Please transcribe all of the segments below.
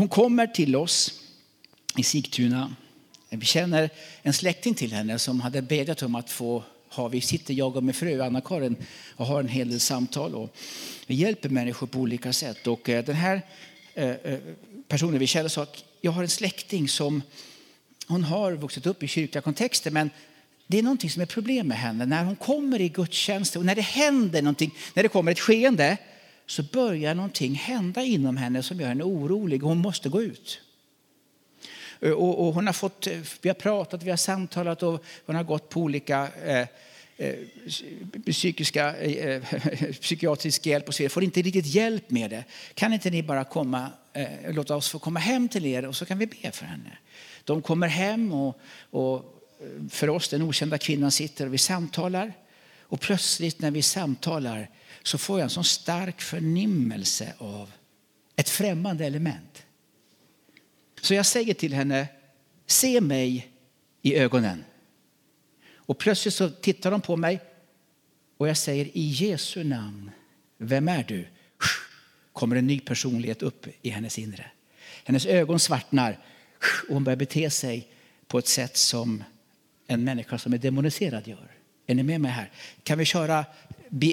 hon kommer till oss i Sigtuna. Vi känner en släkting till henne som hade bedjat om att få ha, vi sitter jag och min fru Anna-Karin och har en hel del samtal och vi hjälper människor på olika sätt. Och eh, den här eh, eh, personen vi känner sa att jag har en släkting som hon har vuxit upp i kyrkliga kontexter men det är någonting som är problem med henne. När hon kommer i gudstjänst och när det händer någonting, när det kommer ett skeende så börjar någonting hända inom henne som gör henne orolig hon måste gå ut. Eh, och, och hon har fått, eh, vi har pratat, vi har samtalat och hon har gått på olika eh, eh, psykiska, eh, psykiatrisk hjälp och så vidare. Får inte riktigt hjälp med det. Kan inte ni bara komma, eh, låta oss få komma hem till er och så kan vi be för henne. De kommer hem och, och eh, för oss, den okända kvinnan sitter och vi samtalar. Och plötsligt när vi samtalar så får jag en sån stark förnimmelse av ett främmande element. Så jag säger till henne, se mig i ögonen. Och plötsligt så tittar de på mig och jag säger i Jesu namn, vem är du? kommer en ny personlighet upp i hennes inre. Hennes ögon svartnar och hon börjar bete sig på ett sätt som en människa som är demoniserad gör. Är ni med mig här? Kan vi köra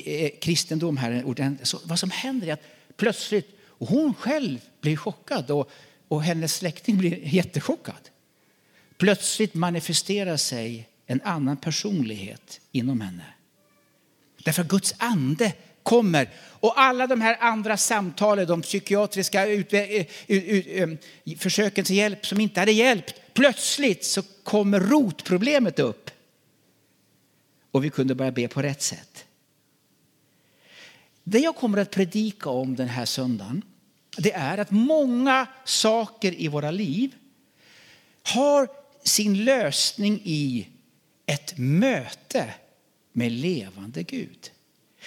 Eh, kristendom här? Så vad som händer är att plötsligt, och hon själv blir chockad och, och hennes släkting blir jättechockad. Plötsligt manifesterar sig en annan personlighet inom henne. Därför att Guds ande kommer. Och alla de här andra samtalen, de psykiatriska ut, eh, ut, ut, eh, försöken till hjälp som inte hade hjälpt. Plötsligt så kommer rotproblemet upp. Och vi kunde börja be på rätt sätt. Det jag kommer att predika om den här söndagen, det är att många saker i våra liv har sin lösning i ett möte med levande Gud.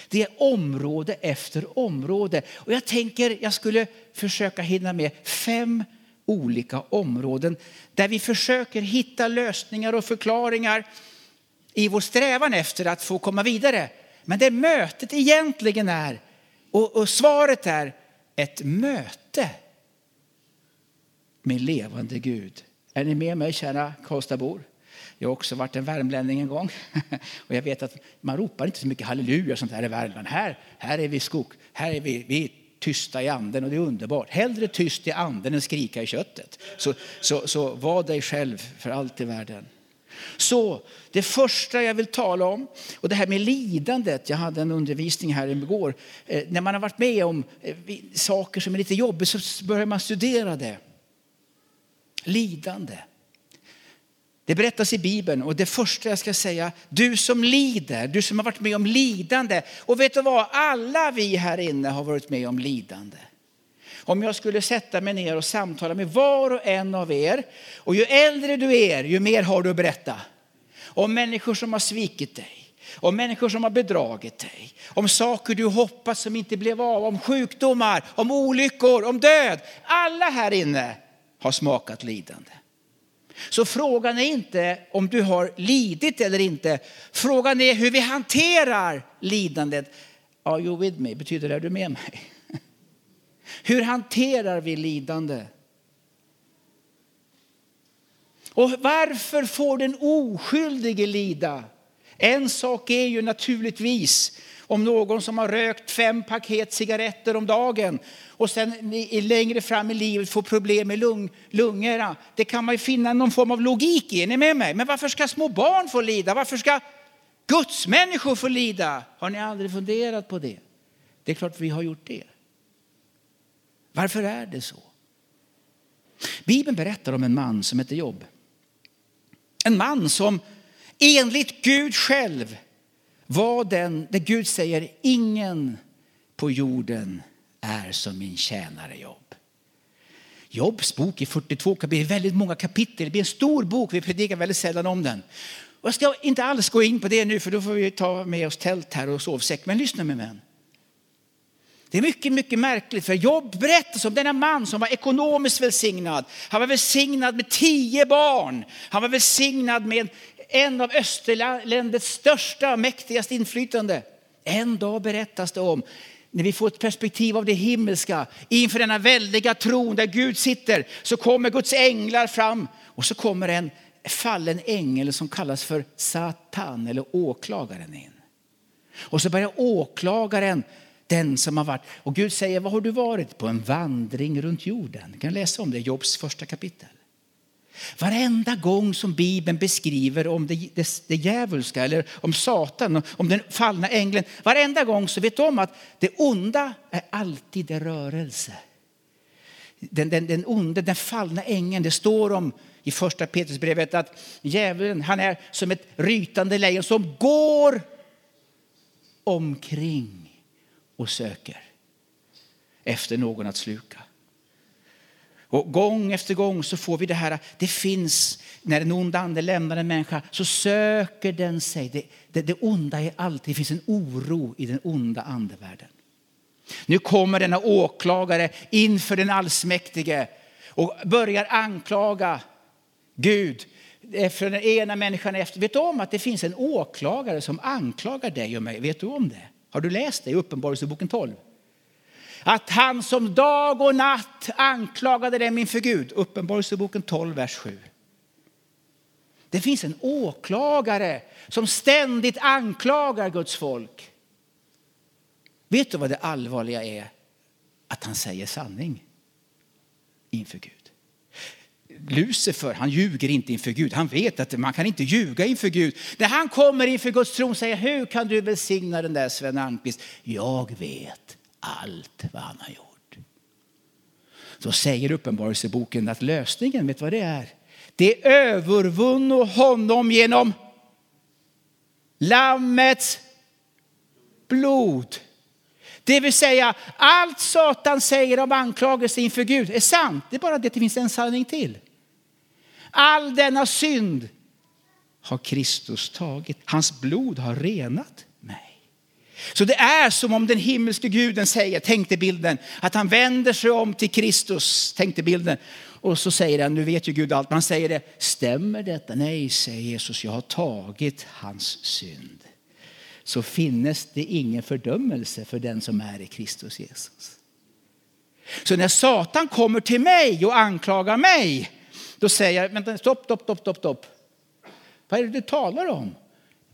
Det är område efter område. Och jag tänker jag skulle försöka hinna med fem olika områden där vi försöker hitta lösningar och förklaringar i vår strävan efter att få komma vidare. Men det mötet egentligen är, och, och svaret är ett möte med levande Gud. Är ni med mig kära Karlstadbor? Jag har också varit en värmlänning en gång. Och jag vet att man ropar inte så mycket halleluja sånt här i Värmland. Här, här är vi skog, här är vi, vi är tysta i anden och det är underbart. Hellre tyst i anden än skrika i köttet. Så, så, så var dig själv för allt i världen. Så det första jag vill tala om, och det här med lidandet. Jag hade en undervisning här igår. Eh, när man har varit med om eh, saker som är lite jobbiga så börjar man studera det. Lidande. Det berättas i Bibeln och det första jag ska säga, du som lider, du som har varit med om lidande. Och vet du vad, alla vi här inne har varit med om lidande. Om jag skulle sätta mig ner och samtala med var och en av er, och ju äldre du är, ju mer har du att berätta. Om människor som har svikit dig, om människor som har bedragit dig, om saker du hoppats som inte blev av, om sjukdomar, om olyckor, om död. Alla här inne har smakat lidande. Så frågan är inte om du har lidit eller inte. Frågan är hur vi hanterar lidandet. Are you with me? Betyder det är du med mig? Hur hanterar vi lidande? Och varför får den oskyldige lida? En sak är ju naturligtvis om någon som har rökt fem paket cigaretter om dagen och sen längre fram i livet får problem med lung, lungorna. Det kan man ju finna någon form av logik i. Är ni med mig? Men varför ska små barn få lida? Varför ska gudsmänniskor få lida? Har ni aldrig funderat på det? Det är klart vi har gjort det. Varför är det så? Bibeln berättar om en man som heter Jobb. En man som enligt Gud själv var den där Gud säger ingen på jorden är som min tjänare Jobb. Jobs bok i 42 kapitel, väldigt många kapitel. Det blir en stor bok, vi predikar väldigt sällan om den. Och jag ska inte alls gå in på det nu för då får vi ta med oss tält här och sovsäck. Men lyssna med mig. Det är mycket, mycket märkligt för Jobb berättas om denna man som var ekonomiskt välsignad. Han var välsignad med tio barn. Han var välsignad med en av österländets största och mäktigaste inflytande. En dag berättas det om när vi får ett perspektiv av det himmelska inför denna väldiga tron där Gud sitter så kommer Guds änglar fram och så kommer en fallen ängel som kallas för Satan eller åklagaren in. Och så börjar åklagaren, den som har varit, och Gud säger, vad har du varit? På en vandring runt jorden. Du kan läsa om det i Jobs första kapitel. Varenda gång som Bibeln beskriver om det, det, det djävulska eller om Satan, om den fallna ängeln. Varenda gång så vet de att det onda är alltid i rörelse. Den, den, den onde, den fallna ängeln, det står om i första Petrusbrevet att djävulen han är som ett rytande lejon som går omkring och söker efter någon att sluka. Och gång efter gång så får vi det här, det finns, när en ond ande lämnar en människa så söker den sig. Det, det, det onda är alltid, det finns en oro i den onda andevärlden. Nu kommer denna åklagare inför den allsmäktige och börjar anklaga Gud för den ena människan efter. Vet du om att det finns en åklagare som anklagar dig och mig? Vet du om det? Har du läst det i Uppenbarelseboken 12? Att han som dag och natt anklagade dem inför Gud. Uppenbarelseboken 12, vers 7. Det finns en åklagare som ständigt anklagar Guds folk. Vet du vad det allvarliga är? Att han säger sanning inför Gud. Lucifer, han ljuger inte inför Gud. Han vet att man kan inte ljuga inför Gud. När han kommer inför Guds tron säger hur kan du välsigna den där Sven Almqvist? Jag vet allt vad han har gjort. Så säger Uppenbarelseboken att lösningen, vet vad det är? Det övervunno honom genom Lammets blod. Det vill säga, allt Satan säger om anklagelse inför Gud är sant. Det är bara det att det finns en sanning till. All denna synd har Kristus tagit. Hans blod har renat mig. Så det är som om den himmelske guden säger, tänkte bilden, att han vänder sig om till Kristus, tänkte bilden. Och så säger han, nu vet ju Gud allt, men han säger det, stämmer detta? Nej, säger Jesus, jag har tagit hans synd. Så finnes det ingen fördömelse för den som är i Kristus Jesus. Så när Satan kommer till mig och anklagar mig, då säger jag, vänta, stopp, stopp, stopp, stopp, stopp. Vad är det du talar om?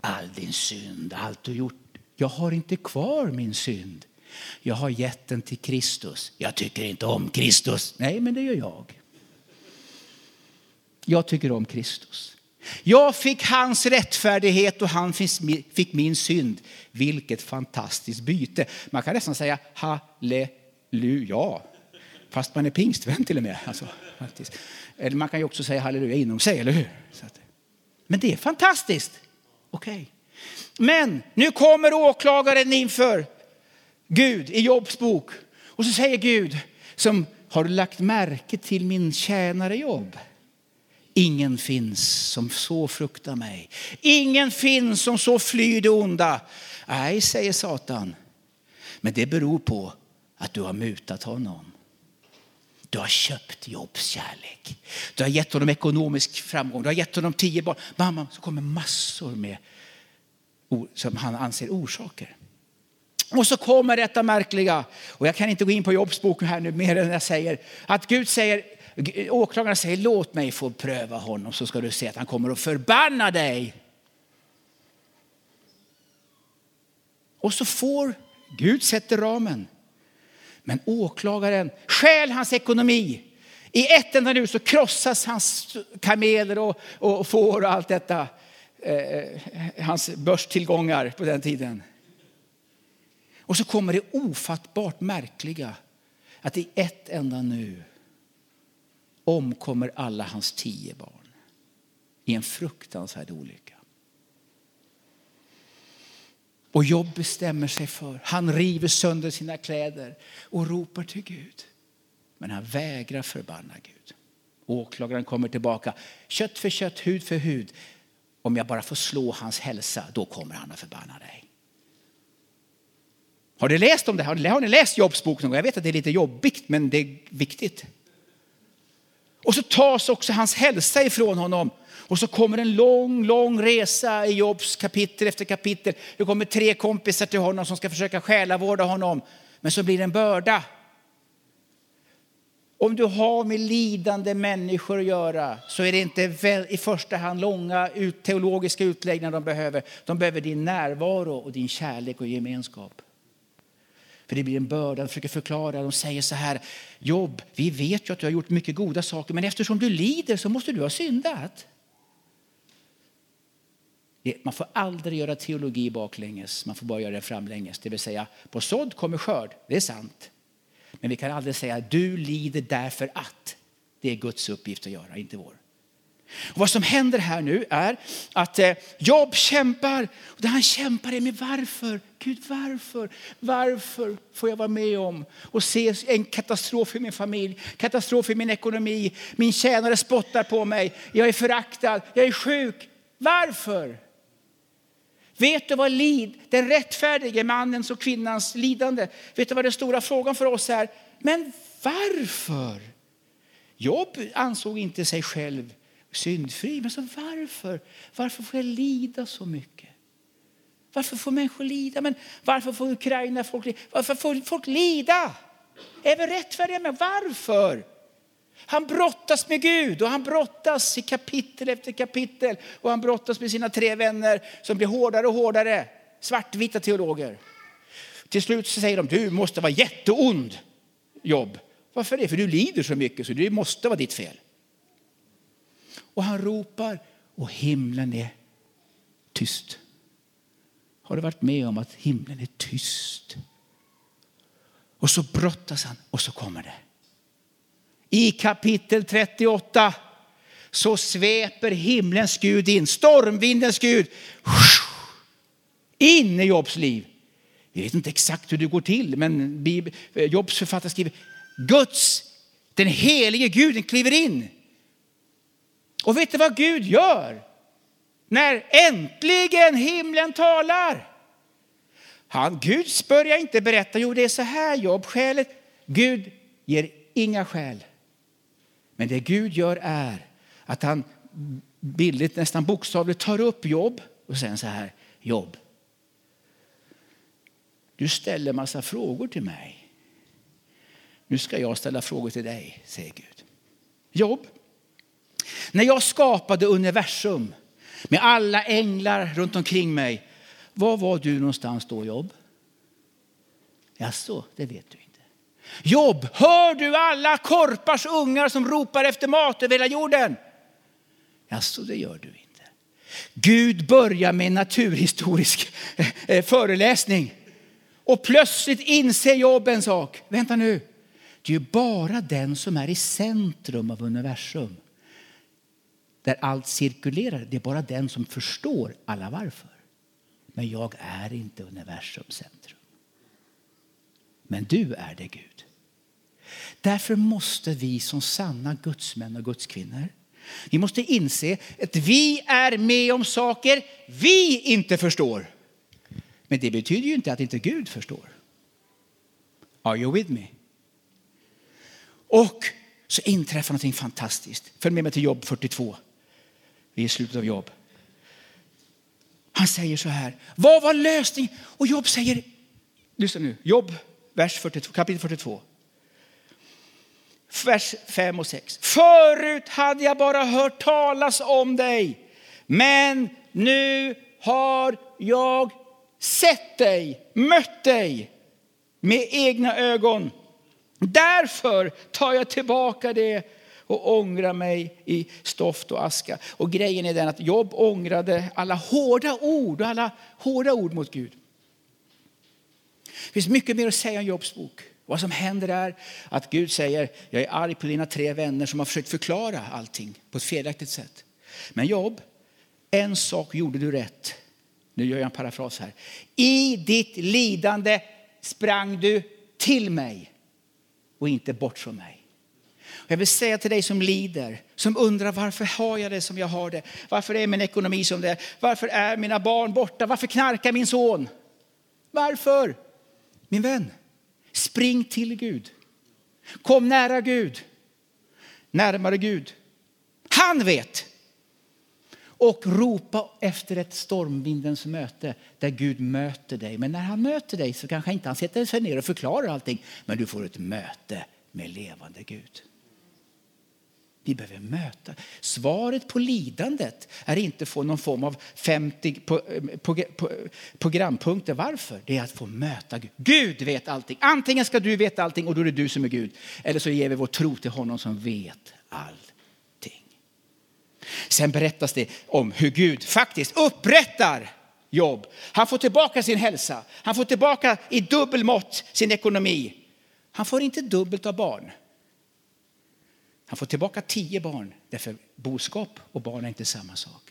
All din synd, allt du gjort jag har inte kvar min synd. Jag har gett den till Kristus. Jag tycker inte om Kristus. Nej, men det gör jag. Jag tycker om Kristus. Jag fick hans rättfärdighet och han fick min synd. Vilket fantastiskt byte. Man kan nästan säga halleluja. Fast man är pingstvän till och med. Alltså, Eller man kan ju också säga halleluja inom sig, eller hur? Men det är fantastiskt. Okej. Okay. Men nu kommer åklagaren inför Gud i Jobs bok. Och så säger Gud, som har lagt märke till min tjänare Jobb. Ingen finns som så fruktar mig. Ingen finns som så flyr det onda. Nej, säger Satan. Men det beror på att du har mutat honom. Du har köpt Jobs kärlek. Du har gett honom ekonomisk framgång. Du har gett honom tio barn. Mamma, så kommer massor med som han anser orsaker. Och så kommer detta märkliga, och jag kan inte gå in på jobbsboken här nu mer än jag säger, att Gud säger, åklagaren säger låt mig få pröva honom så ska du se att han kommer att förbanna dig. Och så får Gud sätter ramen. Men åklagaren stjäl hans ekonomi. I ett enda nu så krossas hans kameler och, och får och allt detta. Eh, hans börstillgångar på den tiden. Och så kommer det ofattbart märkliga att i ett enda nu omkommer alla hans tio barn i en fruktansvärd olycka. Och Jobb bestämmer sig för, han river sönder sina kläder och ropar till Gud. Men han vägrar förbanna Gud. Åklagaren kommer tillbaka, kött för kött, hud för hud om jag bara får slå hans hälsa, då kommer han att förbanna dig. Har du läst om det? Har ni läst Jobs bok någon gång? Jag vet att det är lite jobbigt, men det är viktigt. Och så tas också hans hälsa ifrån honom. Och så kommer en lång, lång resa i Jobs kapitel efter kapitel. Det kommer tre kompisar till honom som ska försöka själavårda honom. men så blir det en börda. Om du har med lidande människor att göra så är det inte i första hand långa teologiska utläggningar de behöver. De behöver din närvaro och din kärlek och gemenskap. För det blir en börda. De försöker förklara. De säger så här. Jobb, vi vet ju att du har gjort mycket goda saker, men eftersom du lider så måste du ha syndat. Man får aldrig göra teologi baklänges, man får bara göra det framlänges. Det vill säga, på sådd kommer skörd, det är sant. Men vi kan aldrig säga att du lider därför att. Det är Guds uppgift att göra, inte vår. Och vad som händer här nu är att eh, Job kämpar. Och det han kämpar är med varför. Gud, varför? Varför får jag vara med om och se en katastrof i min familj, katastrof i min ekonomi. Min tjänare spottar på mig. Jag är föraktad, jag är sjuk. Varför? Vet du vad lid, den rättfärdige mannens och kvinnans lidande, vet du vad den stora frågan för oss är? Men varför? Jobb ansåg inte sig själv syndfri. Men så varför? Varför får jag lida så mycket? Varför får människor lida? Men varför får Ukraina folk lida? Varför får folk lida? Är vi rättfärdiga med varför? Han brottas med Gud och han brottas i kapitel efter kapitel. Och han brottas med sina tre vänner som blir hårdare och hårdare. Svartvita teologer. Till slut så säger de, du måste vara jätteond jobb. Varför det? För du lider så mycket så det måste vara ditt fel. Och han ropar och himlen är tyst. Har du varit med om att himlen är tyst? Och så brottas han och så kommer det. I kapitel 38 så sveper himlens Gud in, stormvindens Gud, in i Jobs liv. Vi vet inte exakt hur det går till, men Jobs författare skriver Guds, den helige Guden kliver in. Och vet du vad Gud gör? När äntligen himlen talar. Han, Gud börjar inte berätta, jo det är så här Jobb, skälet. Gud ger inga skäl. Men det Gud gör är att han bildligt, nästan bokstavligt tar upp jobb och säger så här, jobb. Du ställer massa frågor till mig. Nu ska jag ställa frågor till dig, säger Gud. Jobb, när jag skapade universum med alla änglar runt omkring mig, var var du någonstans då, Jobb? Jaså, det vet du inte. Jobb, hör du alla korpars ungar som ropar efter mat över hela jorden? Jaså, det gör du inte. Gud börjar med en naturhistorisk eh, eh, föreläsning. Och plötsligt inser Jobb en sak. Vänta nu. Det är ju bara den som är i centrum av universum. Där allt cirkulerar. Det är bara den som förstår alla varför. Men jag är inte universums centrum. Men du är det Gud. Därför måste vi som sanna gudsmän och gudskvinnor vi måste inse att vi är med om saker vi inte förstår. Men det betyder ju inte att inte Gud förstår. Are you with me? Och så inträffar någonting fantastiskt. Följ med mig till jobb 42. Vi är i slutet av jobb. Han säger så här. Vad var lösningen? Och Jobb säger, lyssna nu, Jobb vers 42, kapitel 42. Vers 5 och 6. Förut hade jag bara hört talas om dig, men nu har jag sett dig, mött dig med egna ögon. Därför tar jag tillbaka det och ångrar mig i stoft och aska. Och grejen är den att Jobb ångrade alla hårda ord, alla hårda ord mot Gud. Det finns mycket mer att säga om Jobs bok. Vad som händer är att Gud säger, jag är arg på dina tre vänner som har försökt förklara allting på ett felaktigt sätt. Men Jobb, en sak gjorde du rätt. Nu gör jag en parafras här. I ditt lidande sprang du till mig och inte bort från mig. Jag vill säga till dig som lider, som undrar varför har jag det som jag har det? Varför är min ekonomi som det är? Varför är mina barn borta? Varför knarkar min son? Varför? Min vän, spring till Gud. Kom nära Gud. Närmare Gud. Han vet. och ropa efter ett stormvindens möte där Gud möter dig. Men när han möter dig så kanske inte han sätter sig ner och förklarar allting. Men du får ett möte med levande Gud. Vi behöver möta. Svaret på lidandet är inte att få någon form av 50 eh, programpunkter. Varför? Det är att få möta Gud. Gud vet allting. Antingen ska du veta allting och då är det du som är Gud. Eller så ger vi vår tro till honom som vet allting. Sen berättas det om hur Gud faktiskt upprättar jobb. Han får tillbaka sin hälsa. Han får tillbaka i dubbel mått sin ekonomi. Han får inte dubbelt av barn. Han får tillbaka tio barn, därför boskap och barn är inte samma sak.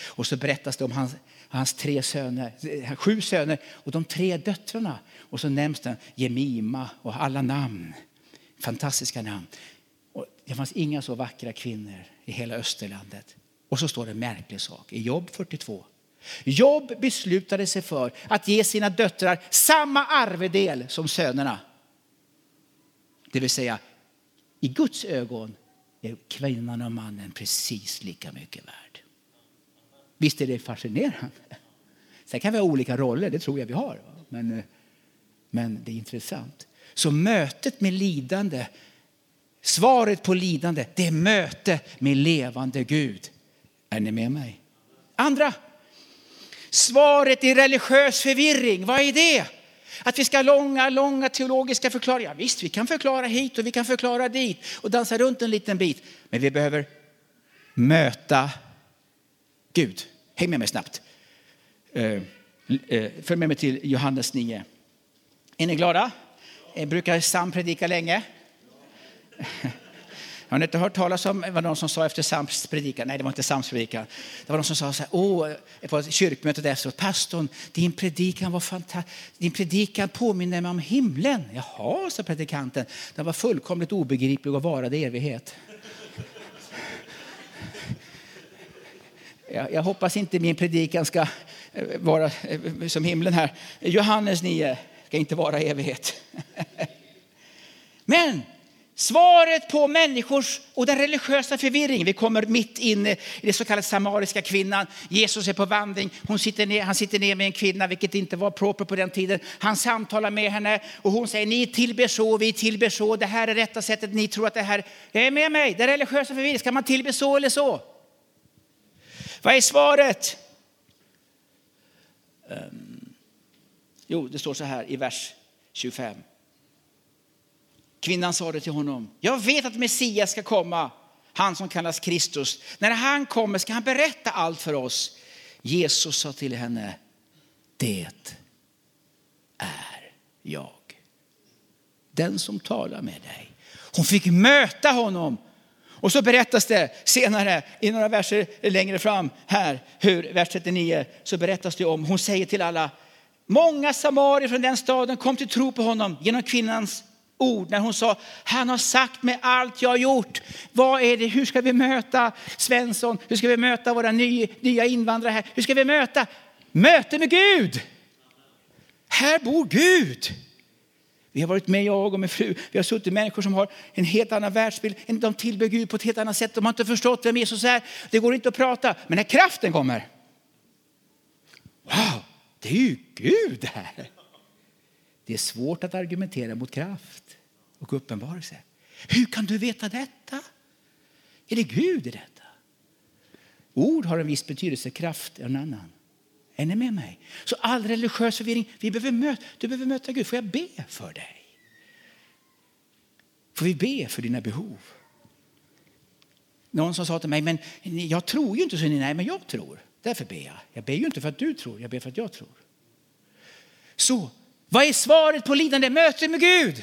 Och så berättas det om hans, hans tre söner, eh, sju söner och de tre döttrarna. Och så nämns den Jemima och alla namn. Fantastiska namn. Och det fanns inga så vackra kvinnor i hela Österlandet. Och så står det en märklig sak i Jobb 42. Jobb beslutade sig för att ge sina döttrar samma arvedel som sönerna. Det vill säga, i Guds ögon är kvinnan och mannen precis lika mycket värd. Visst är det fascinerande? Sen kan vi ha olika roller, det tror jag vi har. Men, eh, men det är intressant. Så mötet med lidande, svaret på lidande, det är möte med levande Gud. Är ni med mig? Andra, svaret i religiös förvirring, vad är det? Att vi ska ha långa, långa teologiska förklaringar. Visst, vi kan förklara hit och vi kan förklara dit och dansa runt en liten bit. Men vi behöver möta Gud. Häng med mig snabbt. Eh, eh, följ med mig till Johannes 9. Är ni glada? Jag brukar Sam predika länge? Har ni inte hört talas om vad någon som sa efter Sams predikan? Nej, det var inte Sams predikan. Det var någon som sa så här, åh, på kyrkmötet efteråt, pastorn, din predikan var fantastisk. Din predikan påminner mig om himlen. Jaha, sa predikanten. Den var fullkomligt obegriplig och varade i evighet. Jag, jag hoppas inte min predikan ska eh, vara eh, som himlen här. Johannes 9 ska inte vara evighet. Men Svaret på människors och den religiösa förvirringen. Vi kommer mitt in i det så kallade samariska kvinnan. Jesus är på vandring. Hon sitter ner, han sitter ner med en kvinna, vilket inte var proper på den tiden. Han samtalar med henne och hon säger ni tillber så, vi tillber så. Det här är rätta sättet. Ni tror att det här är med mig. Den religiösa förvirringen. Ska man tillbe så eller så? Vad är svaret? Um, jo, det står så här i vers 25. Kvinnan sade till honom. Jag vet att Messias ska komma, han som kallas Kristus. När han kommer ska han berätta allt för oss. Jesus sa till henne, det är jag. Den som talar med dig. Hon fick möta honom. Och så berättas det senare i några verser längre fram här, hur, vers 39, så berättas det om, hon säger till alla, många samarier från den staden kom till tro på honom genom kvinnans ord när hon sa, han har sagt mig allt jag har gjort. Vad är det, hur ska vi möta Svensson? Hur ska vi möta våra nya, nya invandrare här? Hur ska vi möta? Möte med Gud. Här bor Gud. Vi har varit med, jag och min fru, vi har suttit människor som har en helt annan världsbild. De tillber Gud på ett helt annat sätt. De har inte förstått vem Jesus är. Det går inte att prata. Men när kraften kommer. Wow, det är ju Gud här. Det är svårt att argumentera mot kraft och uppenbarelse. Hur kan du veta detta? Är det Gud i detta? Ord har en viss betydelse, kraft är en annan. Är ni med mig? Så all religiös förvirring, vi behöver möta, du behöver möta Gud. Får jag be för dig? Får vi be för dina behov? Någon som sa till mig, men jag tror ju inte så. Nej, men jag tror. Därför ber jag. Jag ber ju inte för att du tror, jag ber för att jag tror. Så vad är svaret på lidande? Möte med Gud.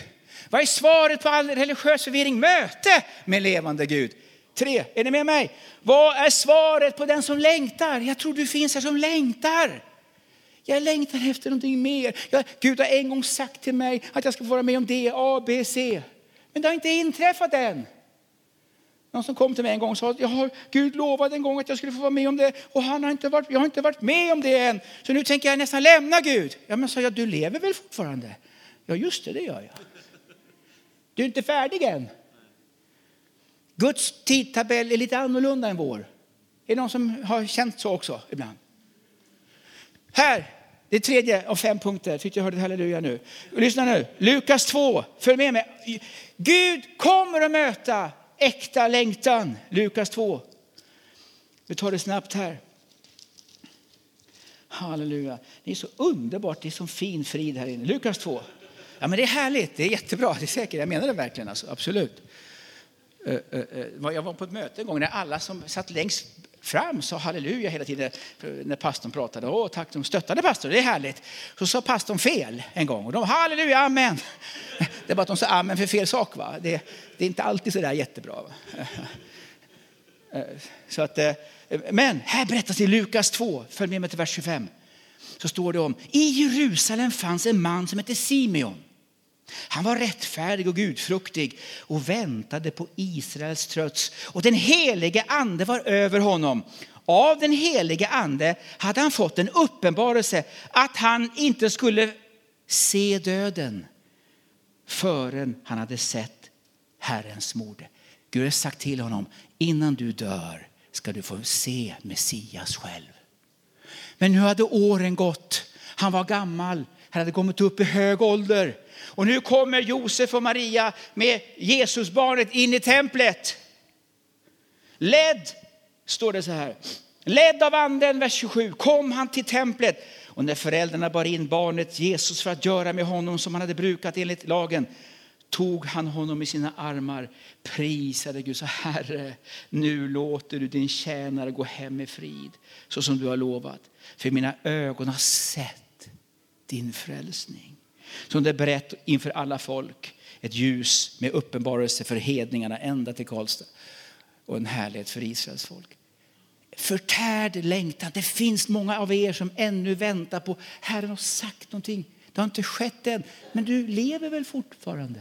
Vad är svaret på all religiös förvirring? Möte med levande Gud. Tre, är ni med mig? Vad är svaret på den som längtar? Jag tror du finns här som längtar. Jag längtar efter någonting mer. Jag, Gud har en gång sagt till mig att jag ska få vara med om det, A, B, C. Men det har inte inträffat än. Någon som kom till mig en gång och sa att jag har, Gud lovade en gång att jag skulle få vara med om det och han har inte varit, jag har inte varit med om det än. Så nu tänker jag nästan lämna Gud. Ja, men sa jag, du lever väl fortfarande? Ja, just det, det gör jag. Du är inte färdig än. Guds tidtabell är lite annorlunda än vår. det är någon som har känt så också ibland? Här, det tredje av fem punkter. Tyckte jag hörde halleluja nu. Lyssna nu. Lukas 2, följ med mig. Gud kommer att möta äkta längtan. Lukas 2. Vi tar det snabbt här. Halleluja. Det är så underbart, det är så fin frid här inne. Lukas 2. Ja, men det är härligt, det är jättebra, det är säkert. Jag menar det verkligen, alltså. absolut. Eh, eh, eh, jag var på ett möte en gång när alla som satt längst fram sa halleluja hela tiden när pastorn pratade. Åh, tack, de stöttade pastorn, det är härligt. Så sa pastorn fel en gång och de halleluja, amen. Det är bara att de sa amen för fel sak. Va? Det, det är inte alltid så där jättebra. Va? Eh, så att, eh, men här berättas i Lukas 2, följ med mig till vers 25. Så står det om, i Jerusalem fanns en man som hette Simeon. Han var rättfärdig och gudfruktig och väntade på Israels tröts. Och den helige ande var över honom. Av den helige ande hade han fått en uppenbarelse att han inte skulle se döden förrän han hade sett Herrens mord. Gud har sagt till honom, innan du dör ska du få se Messias själv. Men nu hade åren gått. Han var gammal, han hade kommit upp i hög ålder. Och nu kommer Josef och Maria med Jesusbarnet in i templet. Ledd, står det så här. Ledd av anden, vers 27, kom han till templet. Och när föräldrarna bar in barnet Jesus för att göra med honom som han hade brukat enligt lagen tog han honom i sina armar, prisade Gud, så Herre, nu låter du din tjänare gå hem i frid, så som du har lovat. För mina ögon har sett din frälsning som det är berett inför alla folk. Ett ljus med uppenbarelse för hedningarna ända till Karlstad och en härlighet för Israels folk. Förtärd längtan. Det finns många av er som ännu väntar på Herren har sagt någonting. Det har inte skett än, men du lever väl fortfarande?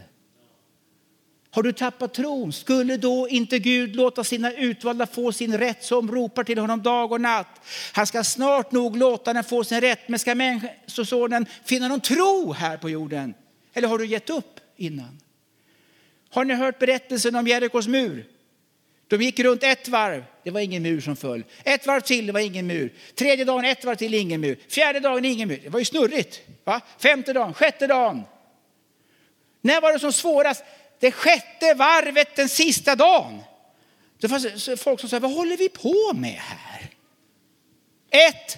Har du tappat tron? Skulle då inte Gud låta sina utvalda få sin rätt som ropar till honom dag och natt? Han ska snart nog låta den få sin rätt, men ska Människosonen finna någon tro här på jorden? Eller har du gett upp innan? Har ni hört berättelsen om Jerikos mur? De gick runt ett varv, det var ingen mur som föll. Ett varv till, det var ingen mur. Tredje dagen, ett varv till, ingen mur. Fjärde dagen, ingen mur. Det var ju snurrigt. Va? Femte dagen, sjätte dagen. När var det som svårast? Det sjätte varvet den sista dagen. Det fanns folk som sa, vad håller vi på med här? Ett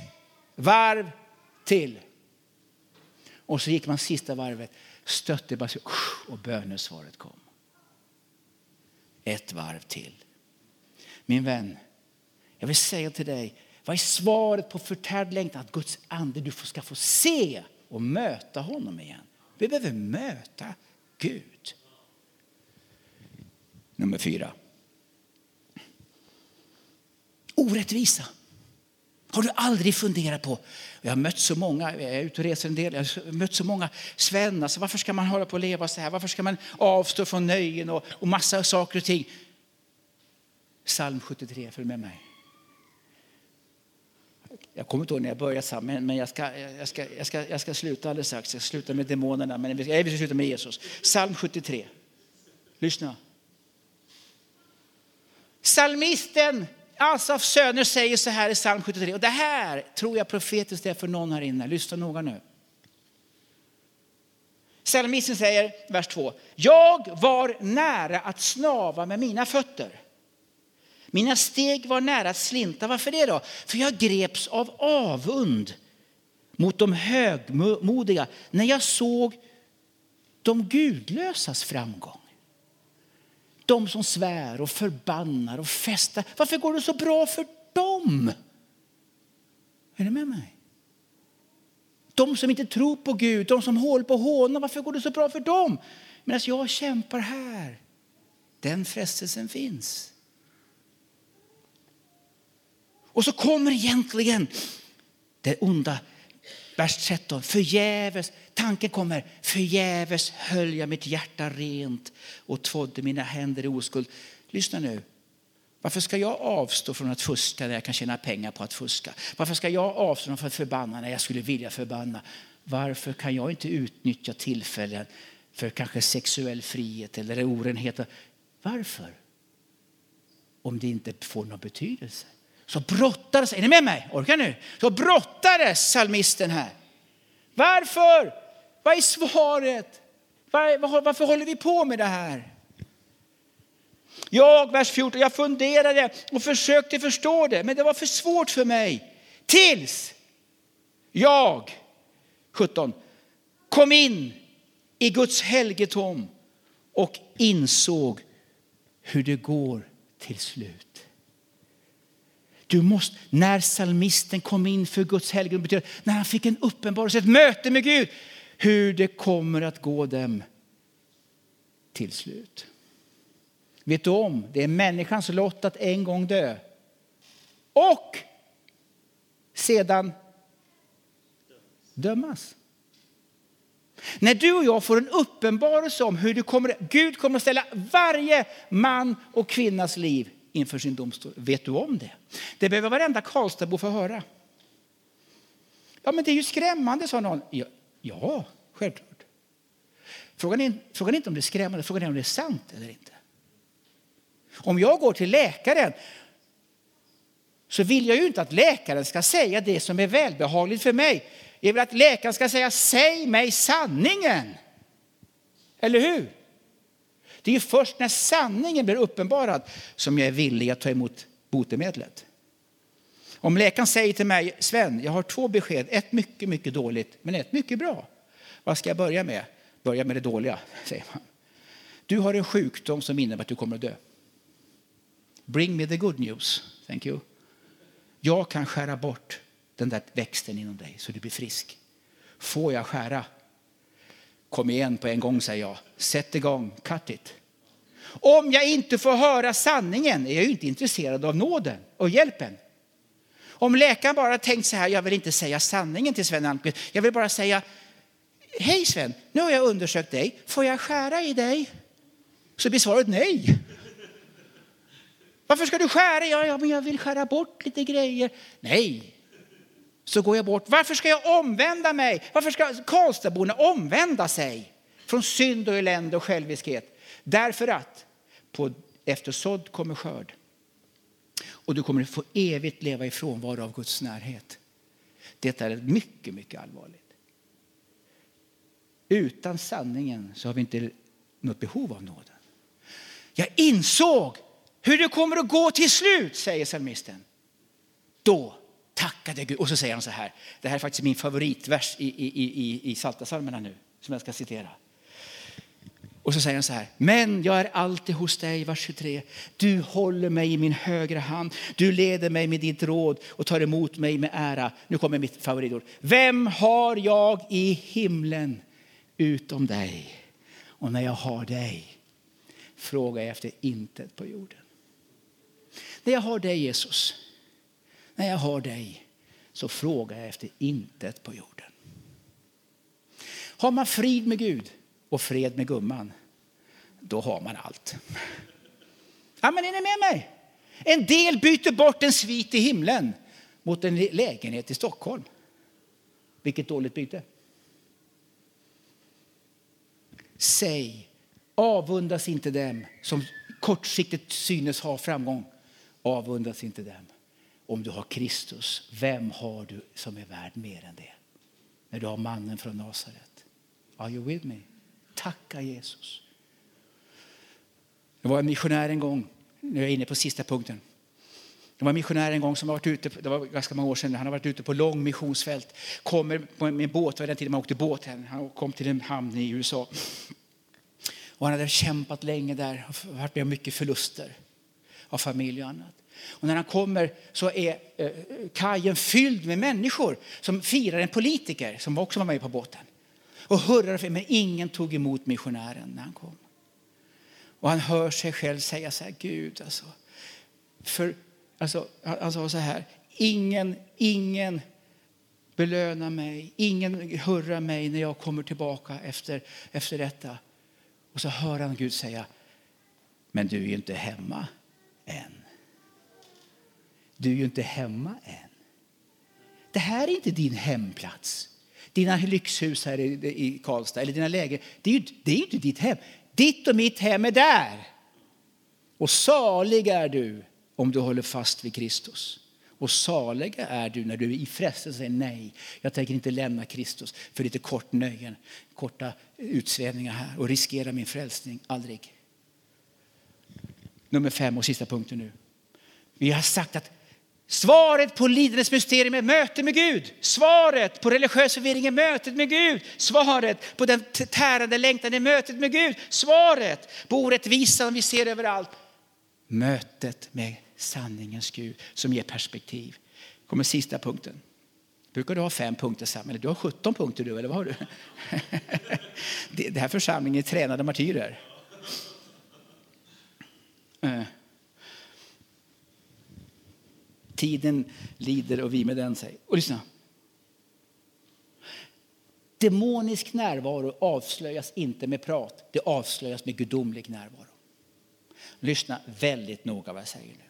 varv till. Och så gick man sista varvet, stötte bara och bönesvaret kom. Ett varv till. Min vän, jag vill säga till dig, vad är svaret på förtärd längtan? Att Guds ande, du ska få se och möta honom igen. Vi behöver möta Gud. Nummer fyra. Orättvisa. Har du aldrig funderat på? Jag har mött så många, jag är ute och reser en del, jag har mött så många svennar. alltså varför ska man hålla på och leva så här? Varför ska man avstå från nöjen och, och massa saker och ting? Psalm 73, följ med mig. Jag kommer inte ihåg när jag började, men jag ska, jag, ska, jag, ska, jag ska sluta alldeles strax. Jag ska sluta med demonerna, men jag vill sluta med Jesus. Psalm 73. Lyssna. Salmisten Asafs söner säger så här i psalm 73. Och det här tror jag profetiskt är för någon här inne. Lyssna noga nu. Psalmisten säger, vers 2. Jag var nära att snava med mina fötter. Mina steg var nära att slinta. Varför det då? För jag greps av avund mot de högmodiga när jag såg de gudlösas framgång. De som svär och förbannar och festar. Varför går det så bra för dem? Är ni med mig? De som inte tror på Gud, de som håller på håna, varför går det så bra för dem? Medan jag kämpar här. Den frestelsen finns. Och så kommer egentligen det onda Vers 13. Förgäves, tanken kommer, förgäves höll jag mitt hjärta rent och tvådde mina händer i oskuld. Lyssna nu. Varför ska jag avstå från att fuska när jag kan tjäna pengar på att fuska? Varför ska jag avstå från att förbanna när jag skulle vilja förbanna? Varför kan jag inte utnyttja tillfällen för kanske sexuell frihet eller orenhet? Varför? Om det inte får någon betydelse så brottades, är ni med mig? Orkar nu? Så brottades psalmisten här. Varför? Vad är svaret? Var, varför håller vi på med det här? Jag, vers 14, jag funderade och försökte förstå det, men det var för svårt för mig. Tills jag, 17, kom in i Guds helgetom och insåg hur det går till slut. Du måste, när salmisten kom in för Guds helgedom, betyder när han fick en uppenbarelse, ett möte med Gud, hur det kommer att gå dem till slut. Vet du om, det är människans lott att en gång dö. Och sedan dömas. När du och jag får en uppenbarelse om hur du kommer, Gud kommer att ställa varje man och kvinnas liv inför sin domstol. Vet du om det? Det behöver varenda Karlstadbo få höra. Ja, men det är ju skrämmande, sa någon. Ja, ja självklart. Frågan är, frågan är inte om det är skrämmande, frågan är om det är sant eller inte. Om jag går till läkaren så vill jag ju inte att läkaren ska säga det som är välbehagligt för mig. Jag vill att läkaren ska säga säg mig sanningen. Eller hur? Det är först när sanningen blir uppenbarad som jag är villig att ta emot botemedlet. Om läkaren säger till mig, Sven, jag har två besked, ett mycket, mycket dåligt, men ett mycket bra. Vad ska jag börja med? Börja med det dåliga, säger man. Du har en sjukdom som innebär att du kommer att dö. Bring me the good news. Thank you. Jag kan skära bort den där växten inom dig så du blir frisk. Får jag skära? Kom igen på en gång, säger jag. Sätt igång, cut it. Om jag inte får höra sanningen är jag inte intresserad av nåden och hjälpen. Om läkaren bara tänkt så här, jag vill inte säga sanningen till Sven Almqvist. Jag vill bara säga, hej Sven, nu har jag undersökt dig. Får jag skära i dig? Så blir svaret nej. Varför ska du skära? Ja, ja, men jag vill skära bort lite grejer. Nej, så går jag bort. Varför ska jag omvända mig? Varför ska Karlstadborna omvända sig från synd och elände och själviskhet? Därför att på eftersådd kommer skörd. Och du kommer få evigt leva i frånvaro av Guds närhet. Det är mycket, mycket allvarligt. Utan sanningen så har vi inte något behov av nåden. Jag insåg hur det kommer att gå till slut, säger psalmisten. Då tackade Gud. Och så säger han så här, det här är faktiskt min favoritvers i, i, i, i Saltasalmerna nu, som jag ska citera. Och så säger han så här, men jag är alltid hos dig, vers 23. Du håller mig i min högra hand, du leder mig med ditt råd och tar emot mig med ära. Nu kommer mitt favoritord. Vem har jag i himlen utom dig? Och när jag har dig frågar jag efter intet på jorden. När jag har dig Jesus, när jag har dig så frågar jag efter intet på jorden. Har man frid med Gud och fred med gumman, då har man allt. Ja, men är ni med mig? En del byter bort en svit i himlen mot en lägenhet i Stockholm. Vilket dåligt byte. Säg, avundas inte dem som kortsiktigt synes ha framgång. Avundas inte dem. Om du har Kristus, vem har du som är värd mer än det? När du har mannen från Nasaret. Are you with me? Tacka Jesus. Det var en missionär en gång, nu är jag inne på sista punkten. Det var en missionär en gång som varit ute, det var ganska många år sedan, han har varit ute på lång missionsfält. Kommer med en båt, det var den tiden man åkte båt, han kom till en hamn i USA. Och han hade kämpat länge där varit med om mycket förluster av familj och annat. Och när han kommer så är eh, kajen fylld med människor som firar en politiker som också var med på båten. Och hurrar för men ingen tog emot missionären när han kom. Och han hör sig själv säga så här, Gud alltså. För, alltså han sa så här, ingen, ingen belönar mig, ingen hurrar mig när jag kommer tillbaka efter, efter detta. Och så hör han Gud säga, men du är ju inte hemma än. Du är ju inte hemma än. Det här är inte din hemplats. Dina lyxhus här i Karlstad eller dina läger, det är ju det är inte ditt hem. Ditt och mitt hem är där. Och salig är du om du håller fast vid Kristus. Och saliga är du när du i frestelse säger nej. Jag tänker inte lämna Kristus för lite kort nöjen, korta utsvävningar här och riskera min frälsning. Aldrig. Nummer fem och sista punkten nu. Vi har sagt att Svaret på lidandets mysterium är möte med Gud. Svaret på religiös förvirring är mötet med Gud. Svaret på den tärande längtan är mötet med Gud. Svaret på orättvisan vi ser överallt. Mötet med sanningens Gud som ger perspektiv. kommer sista punkten. Brukar du ha fem punkter Sam? du har 17 punkter du, eller vad har du? Det här församlingen är tränade martyrer. Eh. Tiden lider och vi med den, säger. Och lyssna. Demonisk närvaro avslöjas inte med prat, det avslöjas med gudomlig närvaro. Lyssna väldigt noga vad jag säger nu.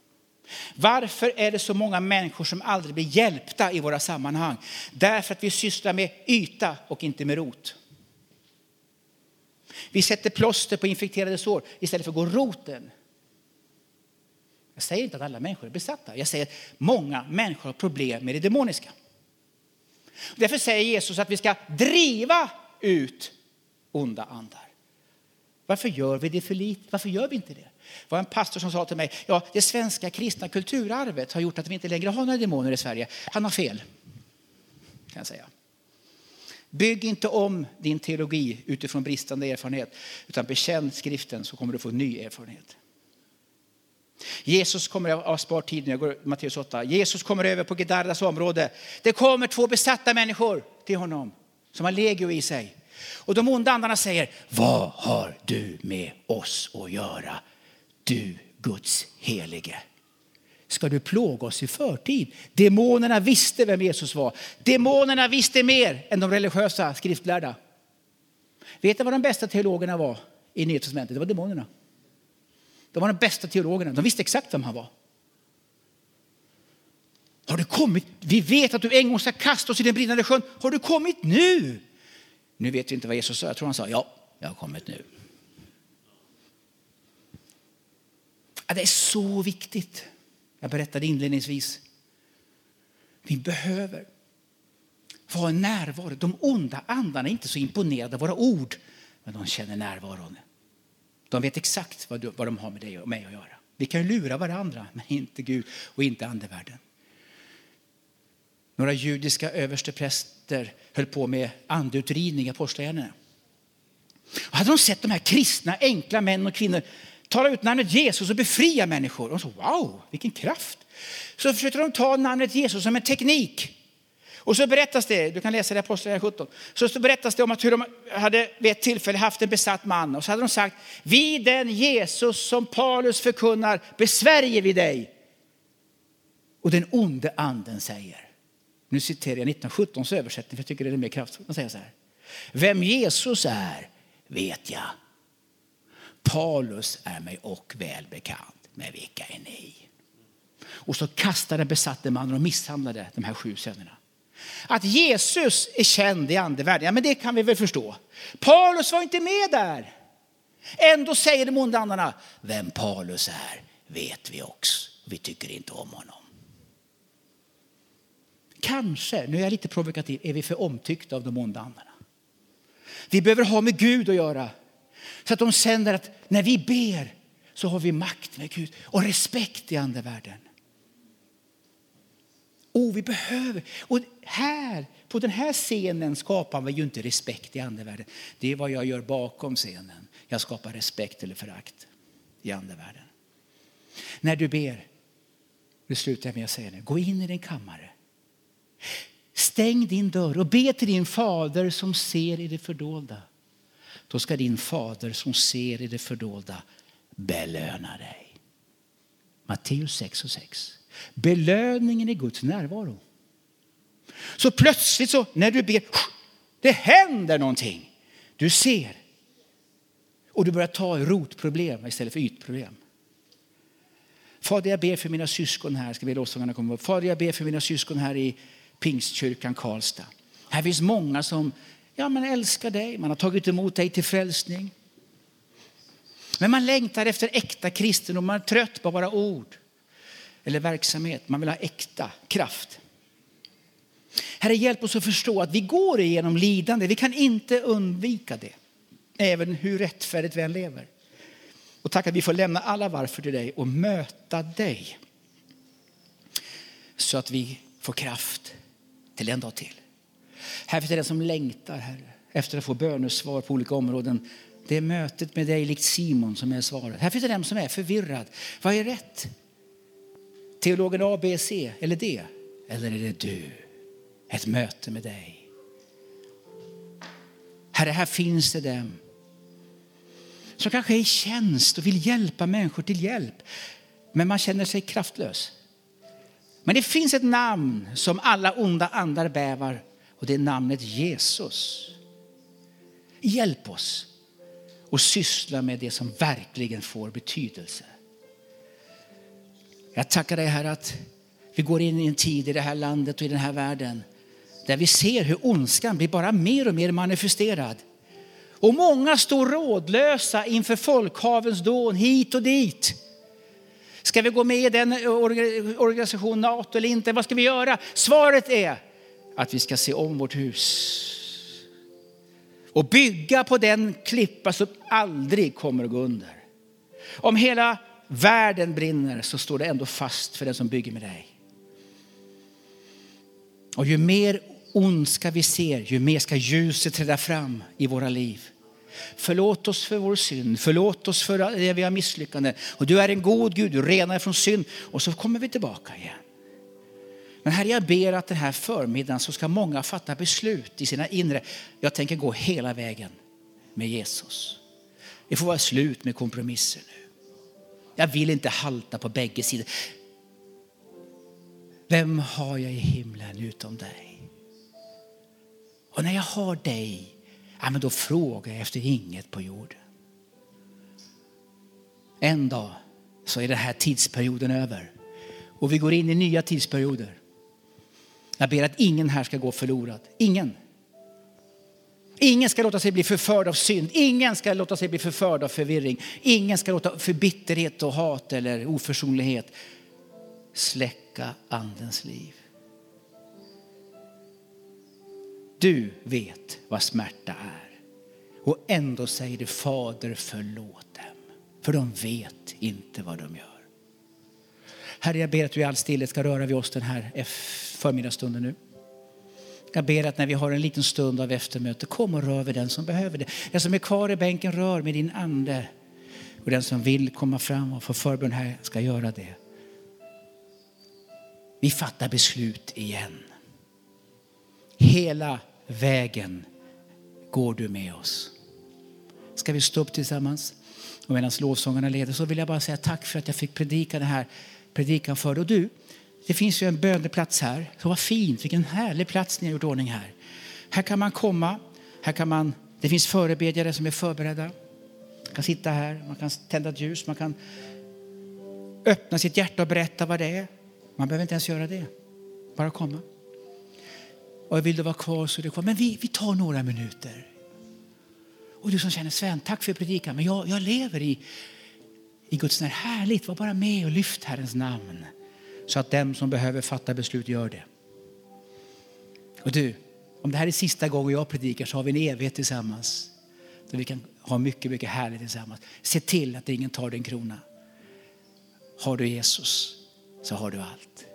Varför är det så många människor som aldrig blir hjälpta i våra sammanhang? Därför att vi sysslar med yta och inte med rot. Vi sätter plåster på infekterade sår istället för att gå roten. Jag säger inte att alla människor är besatta. Jag säger att många människor har problem med det demoniska. Därför säger Jesus att vi ska driva ut onda andar. Varför gör vi det för lite? Varför gör vi inte det? Det var en pastor som sa till mig, ja det svenska kristna kulturarvet har gjort att vi inte längre har några demoner i Sverige. Han har fel, kan jag säga. Bygg inte om din teologi utifrån bristande erfarenhet, utan bekänn skriften så kommer du få ny erfarenhet. Jesus kommer, jag spar tid nu, jag går Matteus 8. Jesus kommer över på Gedardas område. Det kommer två besatta människor till honom som har legio i sig. Och de onda andarna säger, vad har du med oss att göra? Du Guds helige. Ska du plåga oss i förtid? Demonerna visste vem Jesus var. Demonerna visste mer än de religiösa skriftlärda. Vet du vad de bästa teologerna var i Nya Testamentet? Det var demonerna. De var de bästa teologerna. De visste exakt vem han var. Har du kommit? Vi vet att du en gång ska kasta oss i den brinnande sjön. Har du kommit nu? Nu vet vi inte vad Jesus sa. Jag tror han sa ja, jag har kommit nu. Det är så viktigt. Jag berättade inledningsvis. Vi behöver vara närvaro. De onda andarna är inte så imponerade av våra ord, men de känner närvaron. De vet exakt vad, vad de har med dig och mig att göra. Vi kan lura varandra, men inte Gud och inte andevärlden. Några judiska överstepräster höll på med andeutridning i Apostlagärningarna. Hade de sett de här kristna, enkla män och kvinnor tala ut namnet Jesus och befria människor. De sa wow, vilken kraft. Så försökte de ta namnet Jesus som en teknik. Och så berättas det, du kan läsa det i Apostlagärningarna 17, så så berättas det om att hur de hade vid ett tillfälle haft en besatt man och så hade de sagt, vid den Jesus som Paulus förkunnar besvärjer vi dig. Och den onde anden säger, nu citerar jag 1917 översättning för jag tycker det är mer kraftfullt, de säger så här, vem Jesus är vet jag Paulus är mig och väl bekant, men vilka är ni? Och så kastade besatte mannen och misshandlade de här sju sönerna. Att Jesus är känd i andevärlden, ja men det kan vi väl förstå. Paulus var inte med där. Ändå säger de onda andarna, vem Paulus är vet vi också. Vi tycker inte om honom. Kanske, nu är jag lite provokativ, är vi för omtyckta av de onda andarna. Vi behöver ha med Gud att göra. Så att de känner att när vi ber så har vi makt med Gud och respekt i andevärlden. Oh, vi behöver. Och här, på den här scenen skapar vi ju inte respekt i andevärlden. Det är vad jag gör bakom scenen. Jag skapar respekt eller förakt i andevärlden. När du ber, nu slutar jag med att säga det, gå in i din kammare. Stäng din dörr och be till din fader som ser i det fördolda då ska din fader som ser i det fördolda belöna dig. Matteus 6 och 6. Belöningen är Guds närvaro. Så plötsligt så när du ber, det händer någonting. Du ser. Och du börjar ta rotproblem istället för ytproblem. Fader, jag ber för mina syskon här. Ska vi komma upp? Fader, jag ber för mina syskon här i Pingstkyrkan Karlstad. Här finns många som Ja, man älskar dig, man har tagit emot dig till frälsning. Men man längtar efter äkta kristendom, man är trött på bara ord eller verksamhet. Man vill ha äkta kraft. Herre, hjälp oss att förstå att vi går igenom lidande. Vi kan inte undvika det, även hur rättfärdigt vi än lever. Och tack att vi får lämna alla varför till dig och möta dig. Så att vi får kraft till en dag till. Här finns det den som längtar, Herre, efter att få bönesvar på olika områden. Det är mötet med dig likt Simon som är svaret. Här finns det den som är förvirrad. Vad är rätt? Teologen A, B, C eller D? Eller är det du? Ett möte med dig. Herre, här finns det dem som kanske är i tjänst och vill hjälpa människor till hjälp. Men man känner sig kraftlös. Men det finns ett namn som alla onda andar bävar och det är namnet Jesus. Hjälp oss att syssla med det som verkligen får betydelse. Jag tackar dig här att vi går in i en tid i det här landet och i den här världen där vi ser hur ondskan blir bara mer och mer manifesterad. Och många står rådlösa inför folkhavens dån hit och dit. Ska vi gå med i den organisationen NATO eller inte? Vad ska vi göra? Svaret är att vi ska se om vårt hus och bygga på den klippa som aldrig kommer att gå under. Om hela världen brinner så står det ändå fast för den som bygger med dig. Och ju mer ondska vi ser, ju mer ska ljuset träda fram i våra liv. Förlåt oss för vår synd, förlåt oss för det vi har misslyckande. Och du är en god Gud, du renar från synd. Och så kommer vi tillbaka igen. Men Herre, jag ber att den här förmiddagen så ska många fatta beslut i sina inre. Jag tänker gå hela vägen med Jesus. Det får vara slut med kompromisser nu. Jag vill inte halta på bägge sidor. Vem har jag i himlen utom dig? Och när jag har dig, ja, men då frågar jag efter inget på jorden. En dag så är den här tidsperioden över och vi går in i nya tidsperioder. Jag ber att ingen här ska gå förlorad. Ingen. Ingen ska låta sig bli förförd av synd. Ingen ska låta sig bli förförd av förvirring. Ingen ska låta för bitterhet och hat eller oförsonlighet släcka andens liv. Du vet vad smärta är. Och ändå säger du Fader förlåt dem. För de vet inte vad de gör. Herre jag ber att du i all stillhet ska röra vid oss den här förmiddagsstunden nu. Jag ber att när vi har en liten stund av eftermöte, kom och rör vid den som behöver det. Den som är kvar i bänken, rör med din ande. Och den som vill komma fram och få förbön här ska göra det. Vi fattar beslut igen. Hela vägen går du med oss. Ska vi stå upp tillsammans? Och medan lovsångarna leder så vill jag bara säga tack för att jag fick predika den här predikan för dig. Och du, det finns ju en böneplats här. Så vad fint, vilken härlig plats ni har gjort ordning här. Här kan man komma, här kan man, det finns förebedjare som är förberedda. Man kan sitta här, man kan tända ett ljus, man kan öppna sitt hjärta och berätta vad det är. Man behöver inte ens göra det, bara komma. Och vill du vara kvar så är du kvar. Men vi, vi tar några minuter. Och du som känner Sven, tack för predikan, men jag, jag lever i, i Guds när Härligt, var bara med och lyft Herrens namn så att den som behöver fatta beslut gör det. Och du, om det här är sista gången jag predikar så har vi en evighet tillsammans. Där vi kan ha mycket, mycket härligt tillsammans. Se till att ingen tar din krona. Har du Jesus så har du allt.